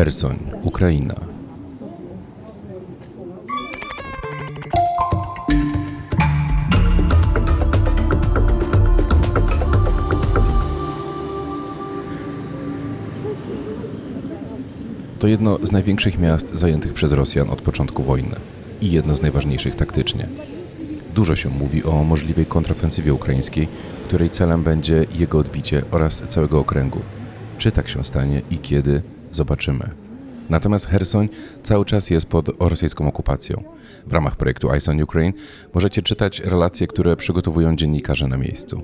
Hersoń, Ukraina. To jedno z największych miast zajętych przez Rosjan od początku wojny i jedno z najważniejszych taktycznie. Dużo się mówi o możliwej kontrofensywie ukraińskiej, której celem będzie jego odbicie oraz całego okręgu. Czy tak się stanie i kiedy, Zobaczymy. Natomiast Hersoń cały czas jest pod rosyjską okupacją. W ramach projektu Eyes on Ukraine możecie czytać relacje, które przygotowują dziennikarze na miejscu.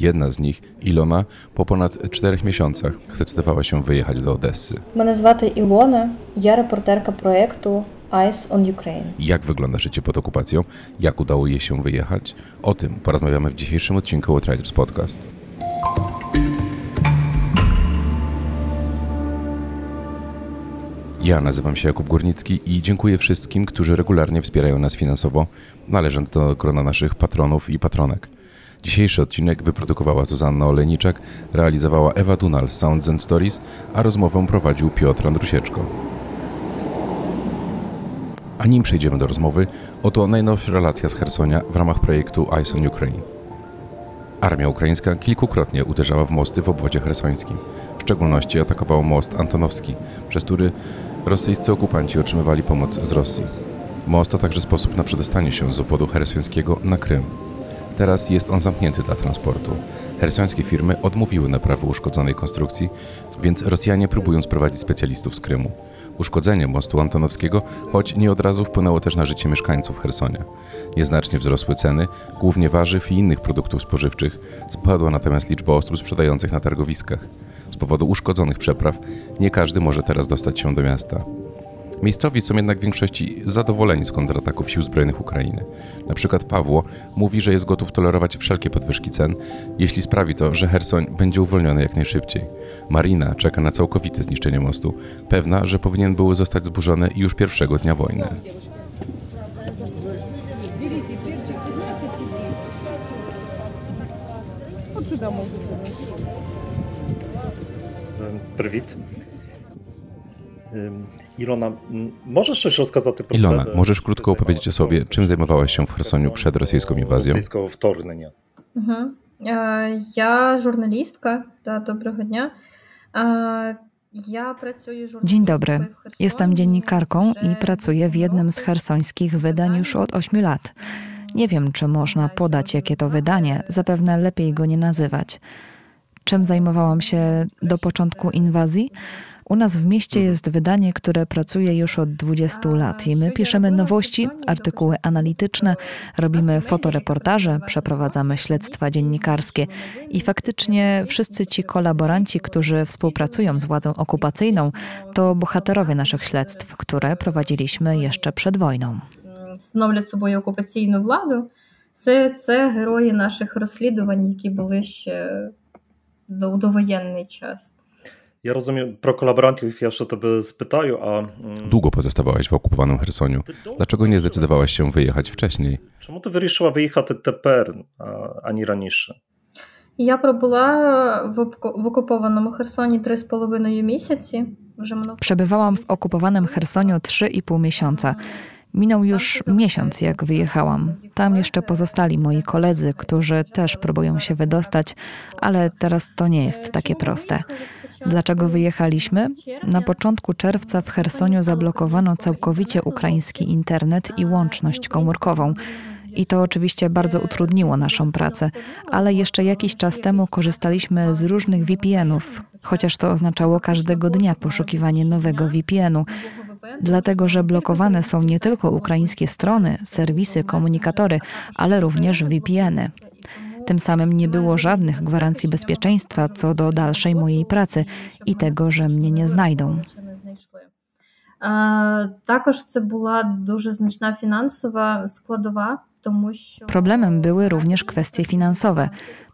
Jedna z nich, Ilona, po ponad czterech miesiącach zdecydowała się wyjechać do Odessy. Mnie zwany Ilona, ja reporterka projektu Eyes on Ukraine. Jak wygląda życie pod okupacją? Jak udało jej się wyjechać? O tym porozmawiamy w dzisiejszym odcinku Outriders Podcast. Ja nazywam się Jakub Górnicki i dziękuję wszystkim, którzy regularnie wspierają nas finansowo, należąc do grona naszych patronów i patronek. Dzisiejszy odcinek wyprodukowała Zuzanna Olejniczak, realizowała Ewa Dunal z Sounds and Stories, a rozmowę prowadził Piotr Andrusieczko. A nim przejdziemy do rozmowy, oto najnowsza relacja z Hersonia w ramach projektu Ice on Ukraine. Armia ukraińska kilkukrotnie uderzała w mosty w obwodzie hersońskim. W szczególności atakowała most Antonowski, przez który rosyjscy okupanci otrzymywali pomoc z Rosji. Most to także sposób na przedostanie się z obwodu hersońskiego na Krym. Teraz jest on zamknięty dla transportu. Hersońskie firmy odmówiły naprawy uszkodzonej konstrukcji, więc Rosjanie próbują sprowadzić specjalistów z Krymu. Uszkodzenie mostu Antonowskiego, choć nie od razu wpłynęło też na życie mieszkańców Hersonia. Nieznacznie wzrosły ceny, głównie warzyw i innych produktów spożywczych, spadła natomiast liczba osób sprzedających na targowiskach. Z powodu uszkodzonych przepraw nie każdy może teraz dostać się do miasta. Miejscowi są jednak w większości zadowoleni z kontrataków sił zbrojnych Ukrainy. Na przykład Pawło mówi, że jest gotów tolerować wszelkie podwyżki cen, jeśli sprawi to, że Hersoń będzie uwolniony jak najszybciej. Marina czeka na całkowite zniszczenie mostu, pewna, że powinien był zostać zburzony już pierwszego dnia wojny. Prywit. Ilona, możesz coś rozkazać tym Ilona, e, możesz krótko opowiedzieć o sobie, czym zajmowałaś się w Chersoniu przed rosyjską inwazją? Rosyjską wtorny, nie. Mhm. E, ja żurnalistka, da, dobrego dnia. E, ja Dzień dobry. Jestem dziennikarką i pracuję w jednym z hersońskich wydań już od 8 lat. Nie wiem, czy można podać, jakie to wydanie, zapewne lepiej go nie nazywać Czym zajmowałam się do początku inwazji? U nas w mieście jest wydanie, które pracuje już od 20 lat i my piszemy nowości, artykuły analityczne, robimy fotoreportaże, przeprowadzamy śledztwa dziennikarskie i faktycznie wszyscy ci kolaboranci, którzy współpracują z władzą okupacyjną, to bohaterowie naszych śledztw, które prowadziliśmy jeszcze przed wojną. м, становлять собою окупаційну владу. Це, це герої наших розслідувань, які були ще до довоєнний час. Я розумію, про колаборантів я ще тебе спитаю, а м, Długo pozostawałaś w okupowanym Hersoniu. ти довго Dlaczego nie залишилася? zdecydowałaś się wyjechać wcześniej? Чому ти вирішила виїхати тепер, а, ані раніше? Я пробула в, обко- в окупованому Херсоні три з половиною місяці. Вже минув Przebywałam w okupowanym Hersoniu 3,5 miesiąca. Minął już miesiąc, jak wyjechałam. Tam jeszcze pozostali moi koledzy, którzy też próbują się wydostać, ale teraz to nie jest takie proste. Dlaczego wyjechaliśmy? Na początku czerwca w Chersoniu zablokowano całkowicie ukraiński internet i łączność komórkową. I to oczywiście bardzo utrudniło naszą pracę, ale jeszcze jakiś czas temu korzystaliśmy z różnych VPN-ów, chociaż to oznaczało każdego dnia poszukiwanie nowego VPN-u, dlatego że blokowane są nie tylko ukraińskie strony, serwisy, komunikatory, ale również VPN-y. Tym samym nie było żadnych gwarancji bezpieczeństwa co do dalszej mojej pracy i tego, że mnie nie znajdą. не знайшли. А, також це була дуже значна фінансова складова, тому що Problemem były również kwestie finansowe.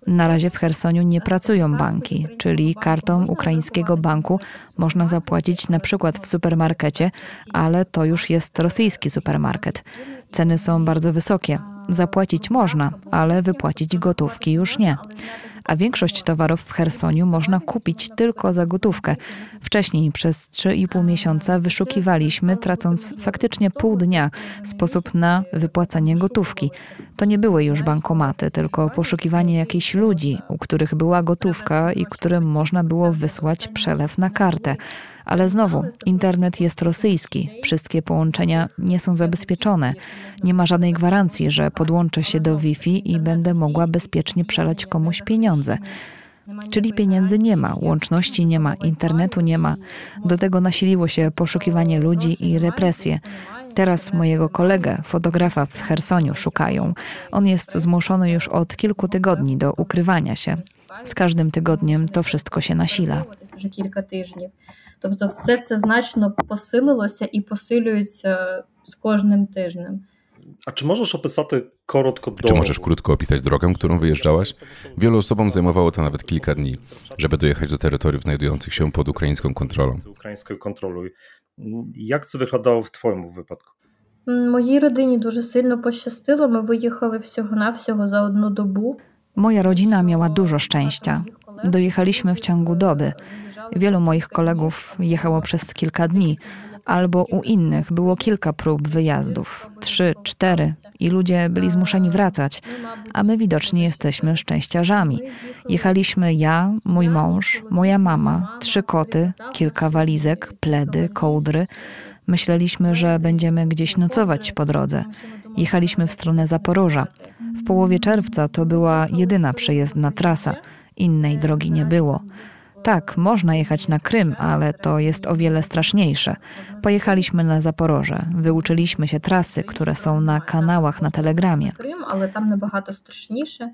Na razie w Chersoniu nie pracują banki, czyli kartą ukraińskiego banku można zapłacić na przykład w supermarkecie, ale to już jest rosyjski supermarket. Ceny są bardzo wysokie. Zapłacić można, ale wypłacić gotówki już nie. A większość towarów w Chersoniu można kupić tylko za gotówkę. Wcześniej przez 3,5 miesiąca wyszukiwaliśmy, tracąc faktycznie pół dnia, sposób na wypłacanie gotówki. To nie były już bankomaty, tylko poszukiwanie jakichś ludzi, u których była gotówka i którym można było wysłać przelew na kartę. Ale znowu, internet jest rosyjski, wszystkie połączenia nie są zabezpieczone. Nie ma żadnej gwarancji, że podłączę się do Wi-Fi i będę mogła bezpiecznie przelać komuś pieniądze. Czyli pieniędzy nie ma, łączności nie ma, internetu nie ma. Do tego nasiliło się poszukiwanie ludzi i represje. Teraz mojego kolegę, fotografa w Chersoniu, szukają. On jest zmuszony już od kilku tygodni do ukrywania się. Z każdym tygodniem to wszystko się nasila. Kilka tygodni. Тобто, все це значно посилилося і посилюється з кожним тижнем. А чи можеш описати коротко Czy дорогу? możesz krótko opisać drogę, którą wyjeżdżałaś? Wielu osobom zajmowało to nawet kilka dni, żeby dojechać do terytoriów znajdujących się pod ukraińską kontrolą. українською контролю? Як це виглядало в твоєму випадку? М, Моїй родині дуже сильно пощастило. Ми виїхали всього-навсього за одну добу. Moja rodzina miała dużo szczęścia. Dojechaliśmy w ciągu doby. Wielu moich kolegów jechało przez kilka dni, albo u innych było kilka prób wyjazdów trzy, cztery i ludzie byli zmuszeni wracać, a my widocznie jesteśmy szczęściarzami. Jechaliśmy ja, mój mąż, moja mama, trzy koty, kilka walizek, pledy, kołdry. Myśleliśmy, że będziemy gdzieś nocować po drodze. Jechaliśmy w stronę Zaporoża. W połowie czerwca to była jedyna przejezdna trasa. Innej drogi nie było. Tak, można jechać na Krym, ale to jest o wiele straszniejsze. Pojechaliśmy na Zaporoże, wyuczyliśmy się trasy, które są na kanałach na Telegramie. Крим, але там набагато страшніше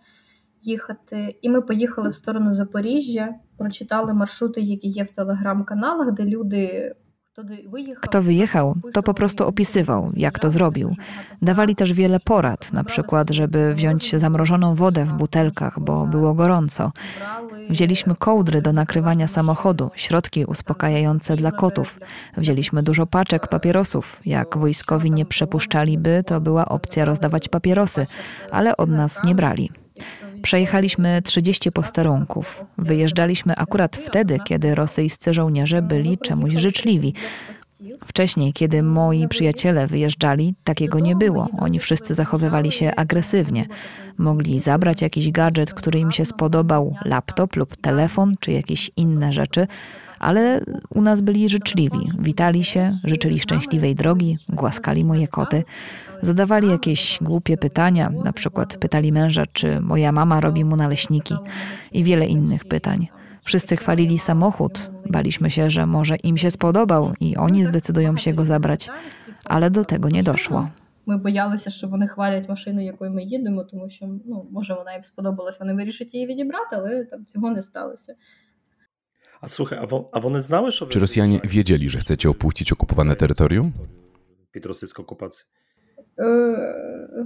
їхати. І ми поїхали в сторону Запоріжжя, прочитали маршрути, які є в телеграм-каналах, де люди. kto wyjechał, to po prostu opisywał, jak to zrobił. Dawali też wiele porad, na przykład, żeby wziąć zamrożoną wodę w butelkach, bo było gorąco. Wzięliśmy kołdry do nakrywania samochodu, środki uspokajające dla kotów. Wzięliśmy dużo paczek papierosów. Jak wojskowi nie przepuszczaliby, to była opcja rozdawać papierosy, ale od nas nie brali. Przejechaliśmy 30 posterunków. Wyjeżdżaliśmy akurat wtedy, kiedy rosyjscy żołnierze byli czemuś życzliwi. Wcześniej, kiedy moi przyjaciele wyjeżdżali, takiego nie było. Oni wszyscy zachowywali się agresywnie. Mogli zabrać jakiś gadżet, który im się spodobał, laptop lub telefon, czy jakieś inne rzeczy, ale u nas byli życzliwi. Witali się, życzyli szczęśliwej drogi, głaskali moje koty. Zadawali jakieś głupie pytania, na przykład pytali męża, czy moja mama robi mu naleśniki i wiele innych pytań. Wszyscy chwalili samochód, baliśmy się, że może im się spodobał i oni zdecydują się go zabrać, ale do tego nie doszło. Ми боялися, що вони хвалять машину, якою ми їдемо, тому що ну, може вона їм сподобалась, вони вирішать її відібрати, але там цього не сталося. A słuchaj, a, wo, a вони знали, що ви Czy Rosjanie виїжджаєте wiedzieli, że chcecie opuścić okupowane terytorium? під російську окупацію? Е,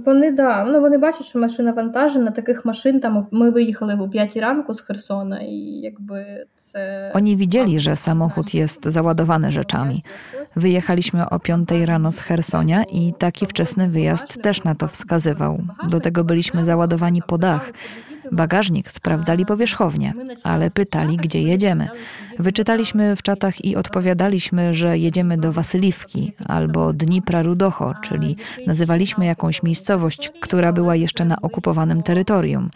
Вони да, ну вони бачать, що машина вантажена. Таких машин там ми виїхали о 5 ранку з Херсона, і якби це Oni widzieli, że samochód jest załadowany rzeczami. Wyjechaliśmy o 5 rano z Hersonia i taki wczesny wyjazd też na to wskazywał. Do tego byliśmy załadowani po dach. Bagażnik sprawdzali powierzchownie, ale pytali, gdzie jedziemy. Wyczytaliśmy w czatach i odpowiadaliśmy, że jedziemy do Wasyliwki albo Dnipra Rudocho, czyli nazywaliśmy jakąś miejscowość, która była jeszcze na okupowanym terytorium.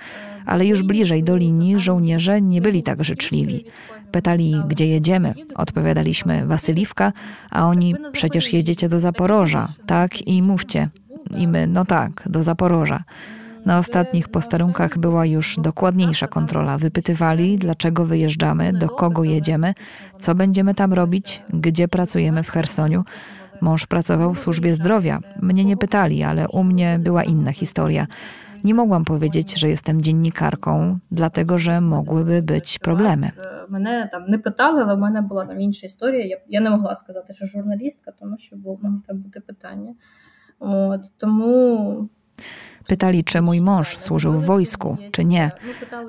Ale już bliżej do linii żołnierze nie byli tak życzliwi. Pytali, gdzie jedziemy. Odpowiadaliśmy Wasyliwka, a oni przecież jedziecie do Zaporoża. Tak i mówcie. I my, no tak, do Zaporoża. Na ostatnich posterunkach była już dokładniejsza kontrola. Wypytywali, dlaczego wyjeżdżamy, do kogo jedziemy, co będziemy tam robić, gdzie pracujemy w Chersoniu. Mąż pracował w służbie zdrowia. Mnie nie pytali, ale u mnie była inna historia. Nie mogłam powiedzieć, że jestem dziennikarką, dlatego że mogłyby być problemy. Е, Мене там не питали, але в мене була там інша історія. Я, я не могла сказати, що журналістка, тому що бу- могло там бути питання. От тому Pytali, czy mój mąż służył w wojsku, czy nie,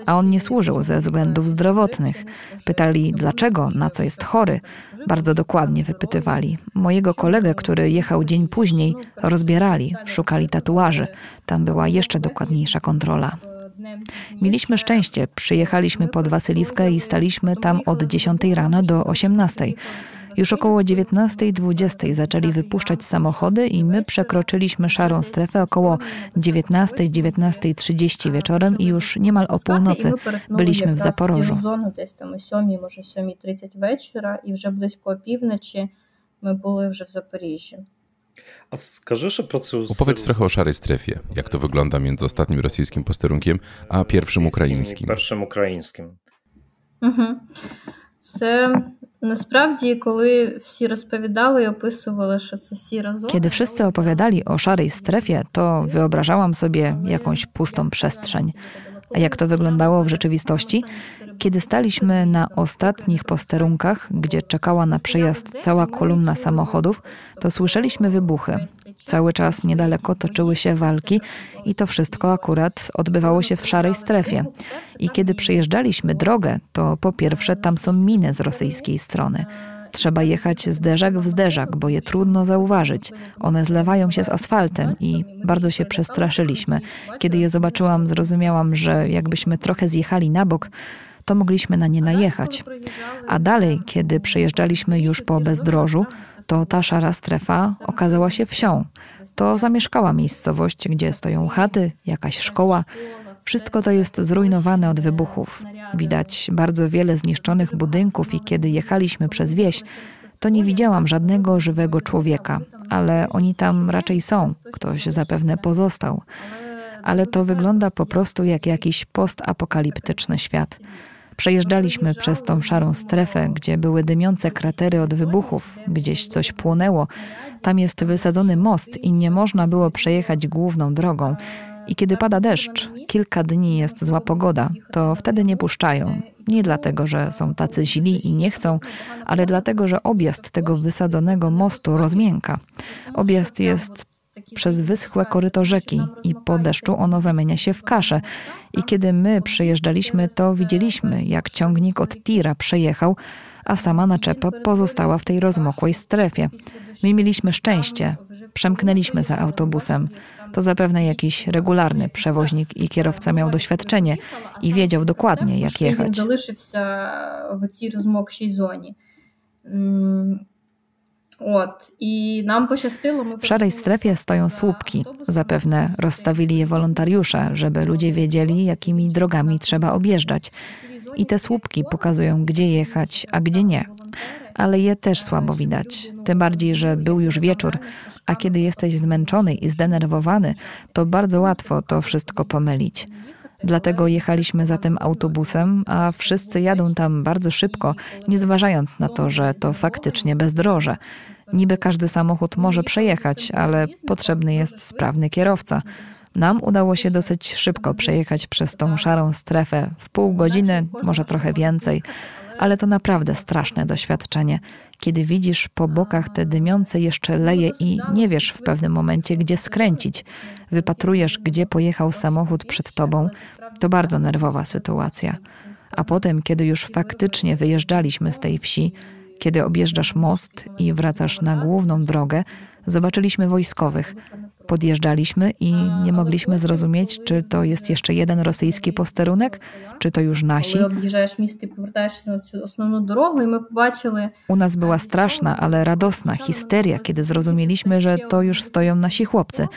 a on nie służył ze względów zdrowotnych. Pytali, dlaczego, na co jest chory. Bardzo dokładnie wypytywali. Mojego kolegę, który jechał dzień później, rozbierali, szukali tatuaży. Tam była jeszcze dokładniejsza kontrola. Mieliśmy szczęście, przyjechaliśmy pod Wasyliwkę i staliśmy tam od 10 rano do 18. Już około 19.20 zaczęli wypuszczać samochody i my przekroczyliśmy szarą strefę około 19-19.30 wieczorem i już niemal o północy byliśmy w Запорожжю. зону десь там о 7, може 7.30 вечора, і вже близько опівночі ми були вже в Запоріжжі. A скажи ще про цю Opowiedz силу trochę o szarej strefie. Jak to wygląda między ostatnim rosyjskim posterunkiem a pierwszym і ukraińskim? першим українським. Угу. Це насправді, коли всі розповідали і описували, що це сіра зона. Kiedy wszyscy opowiadali o szarej strefie, to wyobrażałam sobie jakąś pustą przestrzeń. A jak to wyglądało w rzeczywistości? Kiedy staliśmy na ostatnich posterunkach, gdzie czekała na przyjazd cała kolumna samochodów, to słyszeliśmy wybuchy. Cały czas niedaleko toczyły się walki i to wszystko akurat odbywało się w szarej strefie. I kiedy przejeżdżaliśmy drogę, to po pierwsze tam są miny z rosyjskiej strony. Trzeba jechać zderzak w zderzak, bo je trudno zauważyć. One zlewają się z asfaltem i bardzo się przestraszyliśmy. Kiedy je zobaczyłam, zrozumiałam, że jakbyśmy trochę zjechali na bok, to mogliśmy na nie najechać. A dalej, kiedy przejeżdżaliśmy już po bezdrożu, to ta szara strefa okazała się wsią. To zamieszkała miejscowość, gdzie stoją chaty, jakaś szkoła. Wszystko to jest zrujnowane od wybuchów. Widać bardzo wiele zniszczonych budynków i kiedy jechaliśmy przez wieś, to nie widziałam żadnego żywego człowieka, ale oni tam raczej są. Ktoś zapewne pozostał. Ale to wygląda po prostu jak jakiś postapokaliptyczny świat. Przejeżdżaliśmy przez tą szarą strefę, gdzie były dymiące kratery od wybuchów, gdzieś coś płonęło. Tam jest wysadzony most i nie można było przejechać główną drogą. I kiedy pada deszcz, kilka dni jest zła pogoda, to wtedy nie puszczają. Nie dlatego, że są tacy źli i nie chcą, ale dlatego, że objazd tego wysadzonego mostu rozmięka. Objazd jest przez wyschłe koryto rzeki i po deszczu ono zamienia się w kaszę. I kiedy my przejeżdżaliśmy, to widzieliśmy, jak ciągnik od tira przejechał, a sama naczepa pozostała w tej rozmokłej strefie. My mieliśmy szczęście. Przemknęliśmy za autobusem. To zapewne jakiś regularny przewoźnik i kierowca miał doświadczenie i wiedział dokładnie, jak Він jechać. залишився в цій розмокшій зоні. W szarej strefie stoją słupki. Zapewne rozstawili je wolontariusze, żeby ludzie wiedzieli, jakimi drogami trzeba objeżdżać. I te słupki pokazują, gdzie jechać, a gdzie nie. Ale je też słabo widać. Tym bardziej, że był już wieczór, a kiedy jesteś zmęczony i zdenerwowany, to bardzo łatwo to wszystko pomylić. Dlatego jechaliśmy za tym autobusem, a wszyscy jadą tam bardzo szybko, nie zważając na to, że to faktycznie bezdroże. Niby każdy samochód może przejechać, ale potrzebny jest sprawny kierowca. Nam udało się dosyć szybko przejechać przez tą szarą strefę w pół godziny, może trochę więcej, ale to naprawdę straszne doświadczenie, kiedy widzisz po bokach te dymiące jeszcze leje i nie wiesz w pewnym momencie, gdzie skręcić. Wypatrujesz, gdzie pojechał samochód przed tobą. To bardzo nerwowa sytuacja. A potem, kiedy już faktycznie wyjeżdżaliśmy z tej wsi, kiedy objeżdżasz most i wracasz na główną drogę, zobaczyliśmy wojskowych. Podjeżdżaliśmy i nie mogliśmy zrozumieć, czy to jest jeszcze jeden rosyjski posterunek, czy to już nasi. U nas była straszna, ale radosna histeria, kiedy zrozumieliśmy, że to już stoją nasi chłopcy.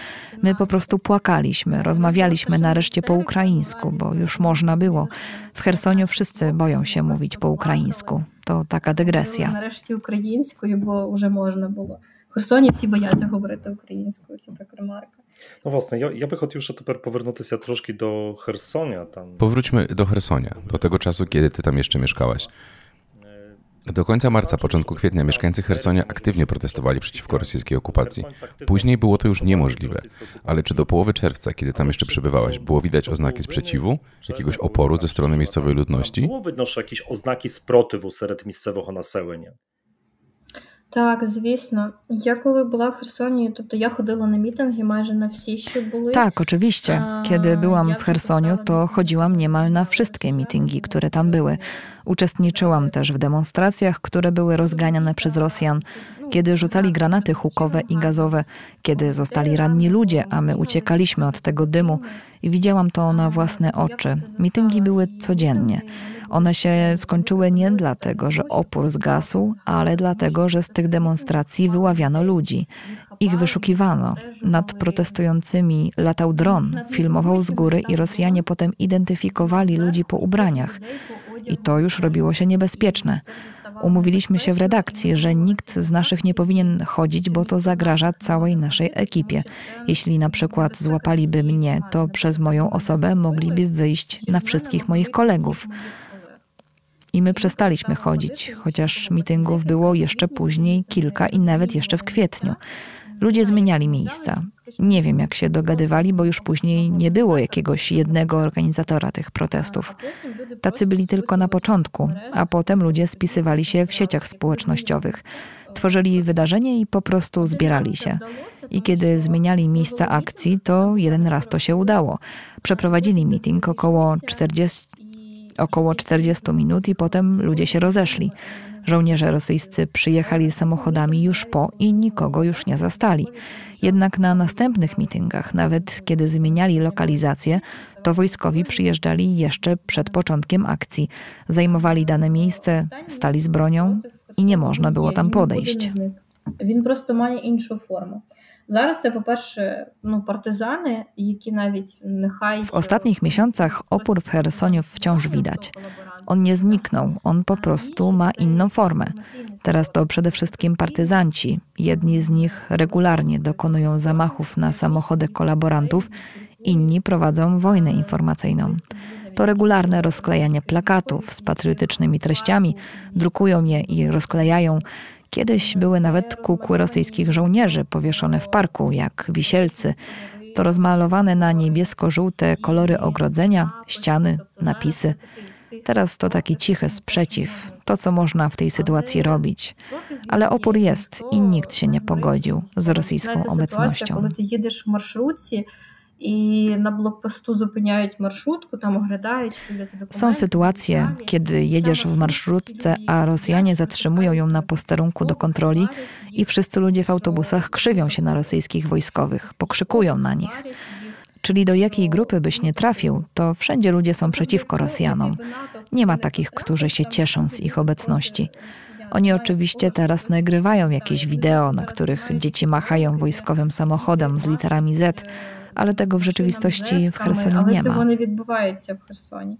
My po prostu płakaliśmy, rozmawialiśmy nareszcie po ukraińsku, bo już można było. W Chersoniu wszyscy boją się mówić po ukraińsku. To taka dygresja. Nareszcie ukraińsku, bo już można było. В Херсоні всі бояться говорити українською. Це так ремарка. Ну, власне, я, я би хотів ще тепер повернутися трошки до Херсоня. Там Powróćmy do Hersonia, do tego czasu, kiedy ty tam jeszcze mieszkałaś. Do końca marca, początku kwietnia mieszkańcy Hersonia aktywnie protestowali przeciwko rosyjskiej okupacji. Później było to już niemożliwe, ale czy do połowy czerwca, kiedy tam jeszcze przebywałaś, było widać oznaki sprzeciwu, jakiegoś oporu ze strony miejscowej ludności? Було видно, що якісь ознаки спротиву серед місцевого населення. Так, звісно. Я коли була в Херсоні, тобто я ходила на мітинги майже на всі, що були. Tak, oczywiście. Kiedy byłam w Chersoniu, to chodziłam niemal na wszystkie mitingi, które tam były. Uczestniczyłam też w demonstracjach, które były rozganiane przez Rosjan, kiedy rzucali granaty hukowe i gazowe, kiedy zostali ranni ludzie, a my uciekaliśmy od tego dymu i widziałam to na własne oczy. Mityngi były codziennie. One się skończyły nie dlatego, że opór zgasł, ale dlatego, że z tych demonstracji wyławiano ludzi. Ich wyszukiwano. Nad protestującymi latał dron, filmował z góry i Rosjanie potem identyfikowali ludzi po ubraniach. I to już robiło się niebezpieczne. Umówiliśmy się w redakcji, że nikt z naszych nie powinien chodzić, bo to zagraża całej naszej ekipie. Jeśli na przykład złapaliby mnie, to przez moją osobę mogliby wyjść na wszystkich moich kolegów. I my przestaliśmy chodzić, chociaż mityngów było jeszcze później kilka i nawet jeszcze w kwietniu. Ludzie zmieniali miejsca. Nie wiem, jak się dogadywali, bo już później nie było jakiegoś jednego organizatora tych protestów. Tacy byli tylko na początku, a potem ludzie spisywali się w sieciach społecznościowych. Tworzyli wydarzenie i po prostu zbierali się. I kiedy zmieniali miejsca akcji, to jeden raz to się udało. Przeprowadzili meeting około 40, około 40 minut i potem ludzie się rozeszli. Żołnierze rosyjscy przyjechali samochodami już po i nikogo już nie zastali. Jednak na następnych mityngach, nawet kiedy zmieniali lokalizację, to wojskowi przyjeżdżali jeszcze przed początkiem akcji. Zajmowali dane miejsce, stali z bronią i nie można było tam podejść. Він просто має іншу форму. Зараз це, по-перше, ну, партизани, які навіть нехай W ostatnich miesiącach opór w Chersoniu wciąż widać. On nie zniknął, on po prostu ma inną formę. Teraz to przede wszystkim partyzanci. Jedni z nich regularnie dokonują zamachów na samochody kolaborantów, inni prowadzą wojnę informacyjną. To regularne rozklejanie plakatów z patriotycznymi treściami, drukują je i rozklejają. Kiedyś były nawet kukły rosyjskich żołnierzy powieszone w parku, jak wisielcy. To rozmalowane na niebiesko-żółte kolory ogrodzenia, ściany, napisy. Teraz to taki cichy sprzeciw, to co można w tej sytuacji robić. Ale opór jest i nikt się nie pogodził z rosyjską obecnością i na blokpostu zupyniają marszrutkę, tam oglądają. Są sytuacje, kiedy jedziesz w marszrutce, a Rosjanie zatrzymują ją na posterunku do kontroli i wszyscy ludzie w autobusach krzywią się na rosyjskich wojskowych, pokrzykują na nich. Czyli do jakiej grupy byś nie trafił, to wszędzie ludzie są przeciwko Rosjanom. Nie ma takich, którzy się cieszą z ich obecności. Oni oczywiście teraz nagrywają jakieś wideo, na których dzieci machają wojskowym samochodem z literami Z, ale tego w rzeczywistości w Chersoniu Але nie цього ma. не відбувається в Херсоні.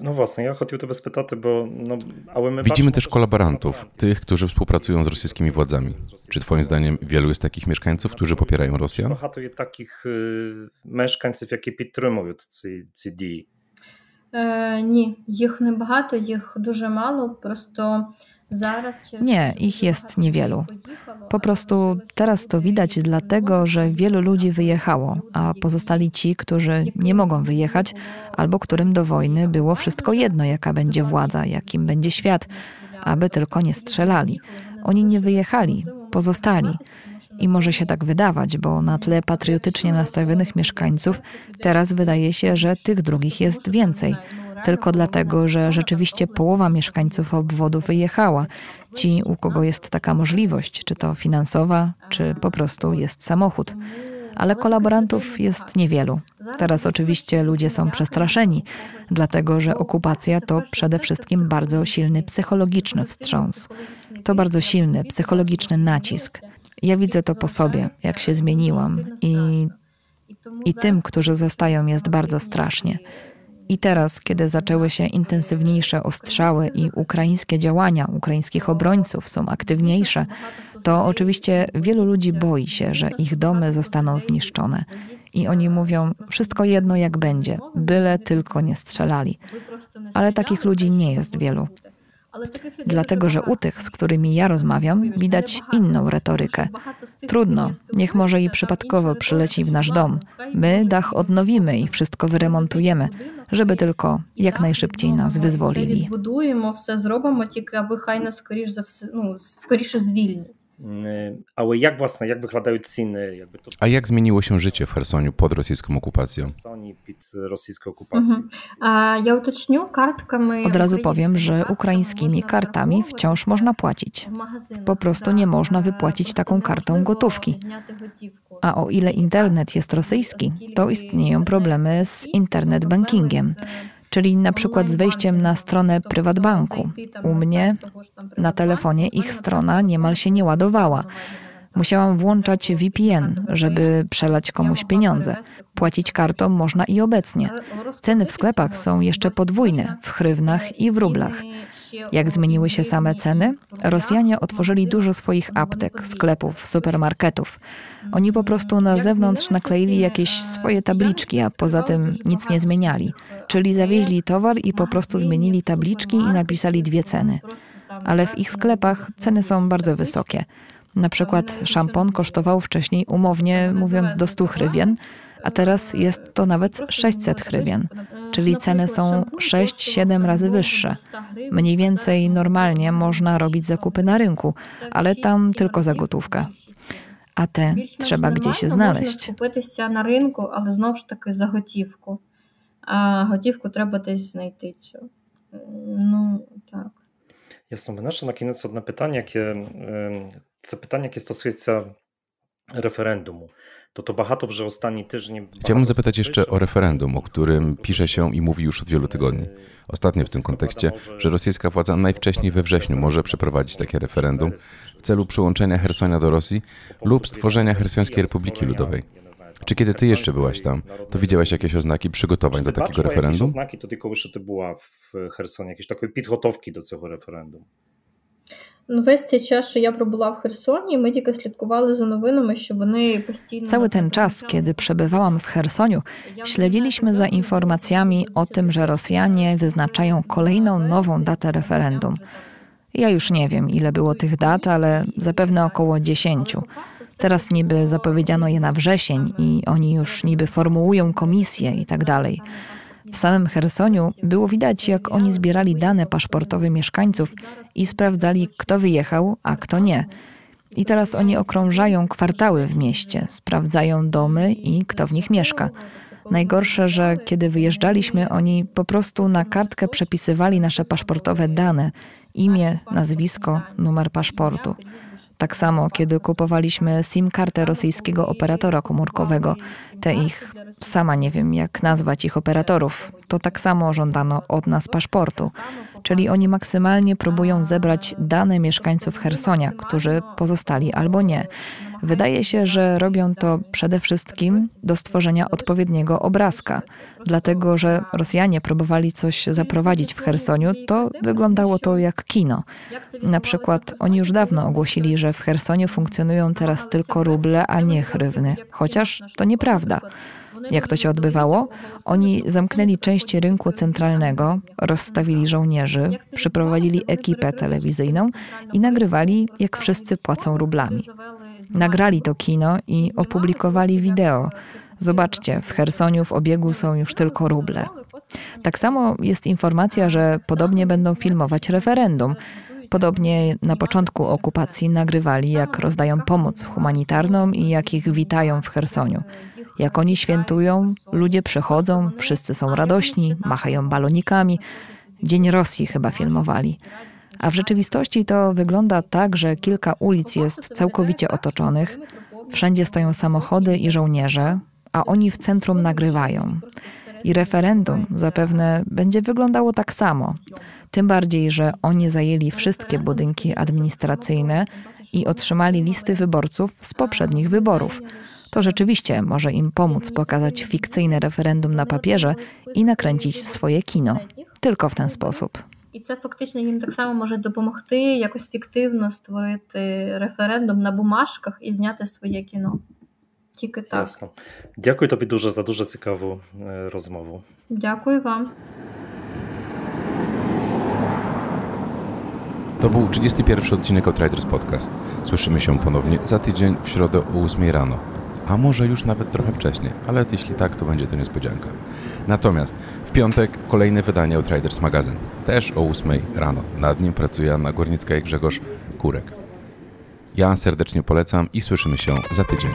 Ну, власне, я хотів тебе спитати, бо ну, але ми Widzimy бачимо, też що kolaborantów, kolaboranti- tych, którzy współpracują z rosyjskimi władzami. Czy Twoim zdaniem wielu jest takich mieszkańców, którzy popierają Rosjan? Багато є таких е, мешканців, які підтримують ці, ці дії. Е, ні, їх небагато, їх дуже мало. Просто зараз через nie, ich jest niewielu. Po prostu teraz to widać dlatego, że wielu ludzi wyjechało, a pozostali ci, którzy nie mogą wyjechać, albo którym do wojny było wszystko jedno, jaka będzie władza, jakim będzie świat, aby tylko nie strzelali. Oni nie wyjechali, pozostali. I może się tak wydawać, bo na tle patriotycznie nastawionych mieszkańców teraz wydaje się, że tych drugich jest więcej tylko dlatego, że rzeczywiście połowa mieszkańców obwodu wyjechała. Ci, u kogo jest taka możliwość, czy to finansowa, czy po prostu jest samochód. Ale kolaborantów jest niewielu. Teraz oczywiście ludzie są przestraszeni, dlatego że okupacja to przede wszystkim bardzo silny psychologiczny wstrząs. To bardzo silny psychologiczny nacisk. Ja widzę to po sobie, jak się zmieniłam i, i tym, którzy zostają, jest bardzo strasznie. I teraz, kiedy zaczęły się intensywniejsze ostrzały i ukraińskie działania ukraińskich obrońców są aktywniejsze, to oczywiście wielu ludzi boi się, że ich domy zostaną zniszczone. I oni mówią, wszystko jedno jak będzie, byle tylko nie strzelali. Ale takich ludzi nie jest wielu. Dlatego, że u tych, z którymi ja rozmawiam, widać inną retorykę. Trudno, niech może i przypadkowo przyleci w nasz dom. My dach odnowimy i wszystko wyremontujemy, żeby tylko jak najszybciej nas wyzwolili. Budujemy, wszystko zrobimy, tylko aby haj nas skorisza, no, zwilnić. Y, ale jak własne, jak wyglądają ceny? Jakby to... A jak zmieniło się życie w Chersoniu pod rosyjską okupacją? Mhm. Ja utyczniu, kartkami... Od razu powiem, że ukraińskimi kartami wciąż można płacić. Po prostu nie można wypłacić taką kartą gotówki. A o ile internet jest rosyjski, to istnieją problemy z internet bankingiem czyli na przykład z wejściem na stronę prywatbanku. U mnie na telefonie ich strona niemal się nie ładowała. Musiałam włączać VPN, żeby przelać komuś pieniądze. Płacić kartą można i obecnie. Ceny w sklepach są jeszcze podwójne w hrywnach i w rublach. Jak zmieniły się same ceny? Rosjanie otworzyli dużo swoich aptek, sklepów, supermarketów. Oni po prostu na zewnątrz nakleili jakieś swoje tabliczki, a poza tym nic nie zmieniali. Czyli zawieźli towar i po prostu zmienili tabliczki i napisali dwie ceny. Ale w ich sklepach ceny są bardzo wysokie. Na przykład szampon kosztował wcześniej umownie mówiąc do 100 hrywien, a teraz jest to nawet 600 hrywien, czyli ceny są 6-7 razy wyższe. Mniej więcej normalnie można robić zakupy na rynku, ale tam tylko za gotówkę. A te trzeba gdzieś znaleźć. Можна купитися на ринку, але знову ж таки за готівку. А готівку треба десь знайти цю. М, Ну, так. Ясно, мене ще на кінець одне питання, яке е, це питання, яке стосується референдуму. to to Bachatow, że ostatni tydzień... Chciałbym zapytać jeszcze o referendum, o którym pisze się i mówi już od wielu tygodni. Ostatnio w tym kontekście, że rosyjska władza najwcześniej we wrześniu może przeprowadzić takie referendum w celu przyłączenia Hersonia do Rosji lub stworzenia Hersońskiej Republiki Ludowej. Czy kiedy ty jeszcze byłaś tam, to widziałaś jakieś oznaki przygotowań do takiego referendum? Jakieś oznaki, to tylko jeszcze ty była w Hersonie, jakieś takie pitgotowki do tego referendum. весь цей час, що я пробула в Херсоні, ми тільки слідкували за новинами, що вони постійно Cały нас ten czas, повідомляли. kiedy przebywałam w Chersoniu, śledziliśmy za informacjami o tym, że Rosjanie wyznaczają kolejną nową datę referendum. Ja już nie wiem, ile było tych dat, ale zapewne około 10. Teraz niby zapowiedziano je na wrzesień i oni już niby formułują komisję i tak dalej. W samym Chersoniu było widać, jak oni zbierali dane paszportowe mieszkańców i sprawdzali, kto wyjechał, a kto nie. I teraz oni okrążają kwartały w mieście, sprawdzają domy i kto w nich mieszka. Najgorsze, że kiedy wyjeżdżaliśmy, oni po prostu na kartkę przepisywali nasze paszportowe dane imię, nazwisko, numer paszportu. Tak samo, kiedy kupowaliśmy SIM-kartę rosyjskiego operatora komórkowego, te ich, sama nie wiem jak nazwać ich operatorów, to tak samo żądano od nas paszportu. Czyli oni maksymalnie próbują zebrać dane mieszkańców Hersonia, którzy pozostali albo nie. Wydaje się, że robią to przede wszystkim do stworzenia odpowiedniego obrazka. Dlatego, że Rosjanie próbowali coś zaprowadzić w Chersoniu, to wyglądało to jak kino. Na przykład oni już dawno ogłosili, że w Chersoniu funkcjonują teraz tylko ruble, a nie hrywny. Chociaż to nieprawda. Jak to się odbywało? Oni zamknęli część rynku centralnego, rozstawili żołnierzy, przyprowadzili ekipę telewizyjną i nagrywali, jak wszyscy płacą rublami. Nagrali to kino i opublikowali wideo. Zobaczcie, w Chersoniu w obiegu są już tylko ruble. Tak samo jest informacja, że podobnie będą filmować referendum. Podobnie na początku okupacji nagrywali, jak rozdają pomoc humanitarną i jak ich witają w Chersoniu. Jak oni świętują, ludzie przychodzą, wszyscy są radośni, machają balonikami. Dzień Rosji chyba filmowali. A w rzeczywistości to wygląda tak, że kilka ulic jest całkowicie otoczonych, wszędzie stoją samochody i żołnierze, a oni w centrum nagrywają. I referendum zapewne będzie wyglądało tak samo. Tym bardziej, że oni zajęli wszystkie budynki administracyjne i otrzymali listy wyborców z poprzednich wyborów To rzeczywiście może im pomóc pokazać fikcyjne referendum na papierze i nakręcić swoje kino. Tylko w ten sposób. І це фактично їм так само може допомогти якось фіктивно створити референдум на бумажках і зняти своє кіно. Тільки так. Ясно. Дякую тобі дуже за дуже цікаву е, розмову. Дякую вам. To był 31 odcinek Outriders Podcast. Słyszymy się ponownie za tydzień w środę o 8 rano. A może już nawet trochę wcześniej, ale jeśli tak, to będzie to niespodzianka. Natomiast w piątek kolejne wydanie Outriders Magazyn. Też o 8 rano. Nad nim pracuje Anna Górnicka i Grzegorz Kurek. Ja serdecznie polecam i słyszymy się za tydzień.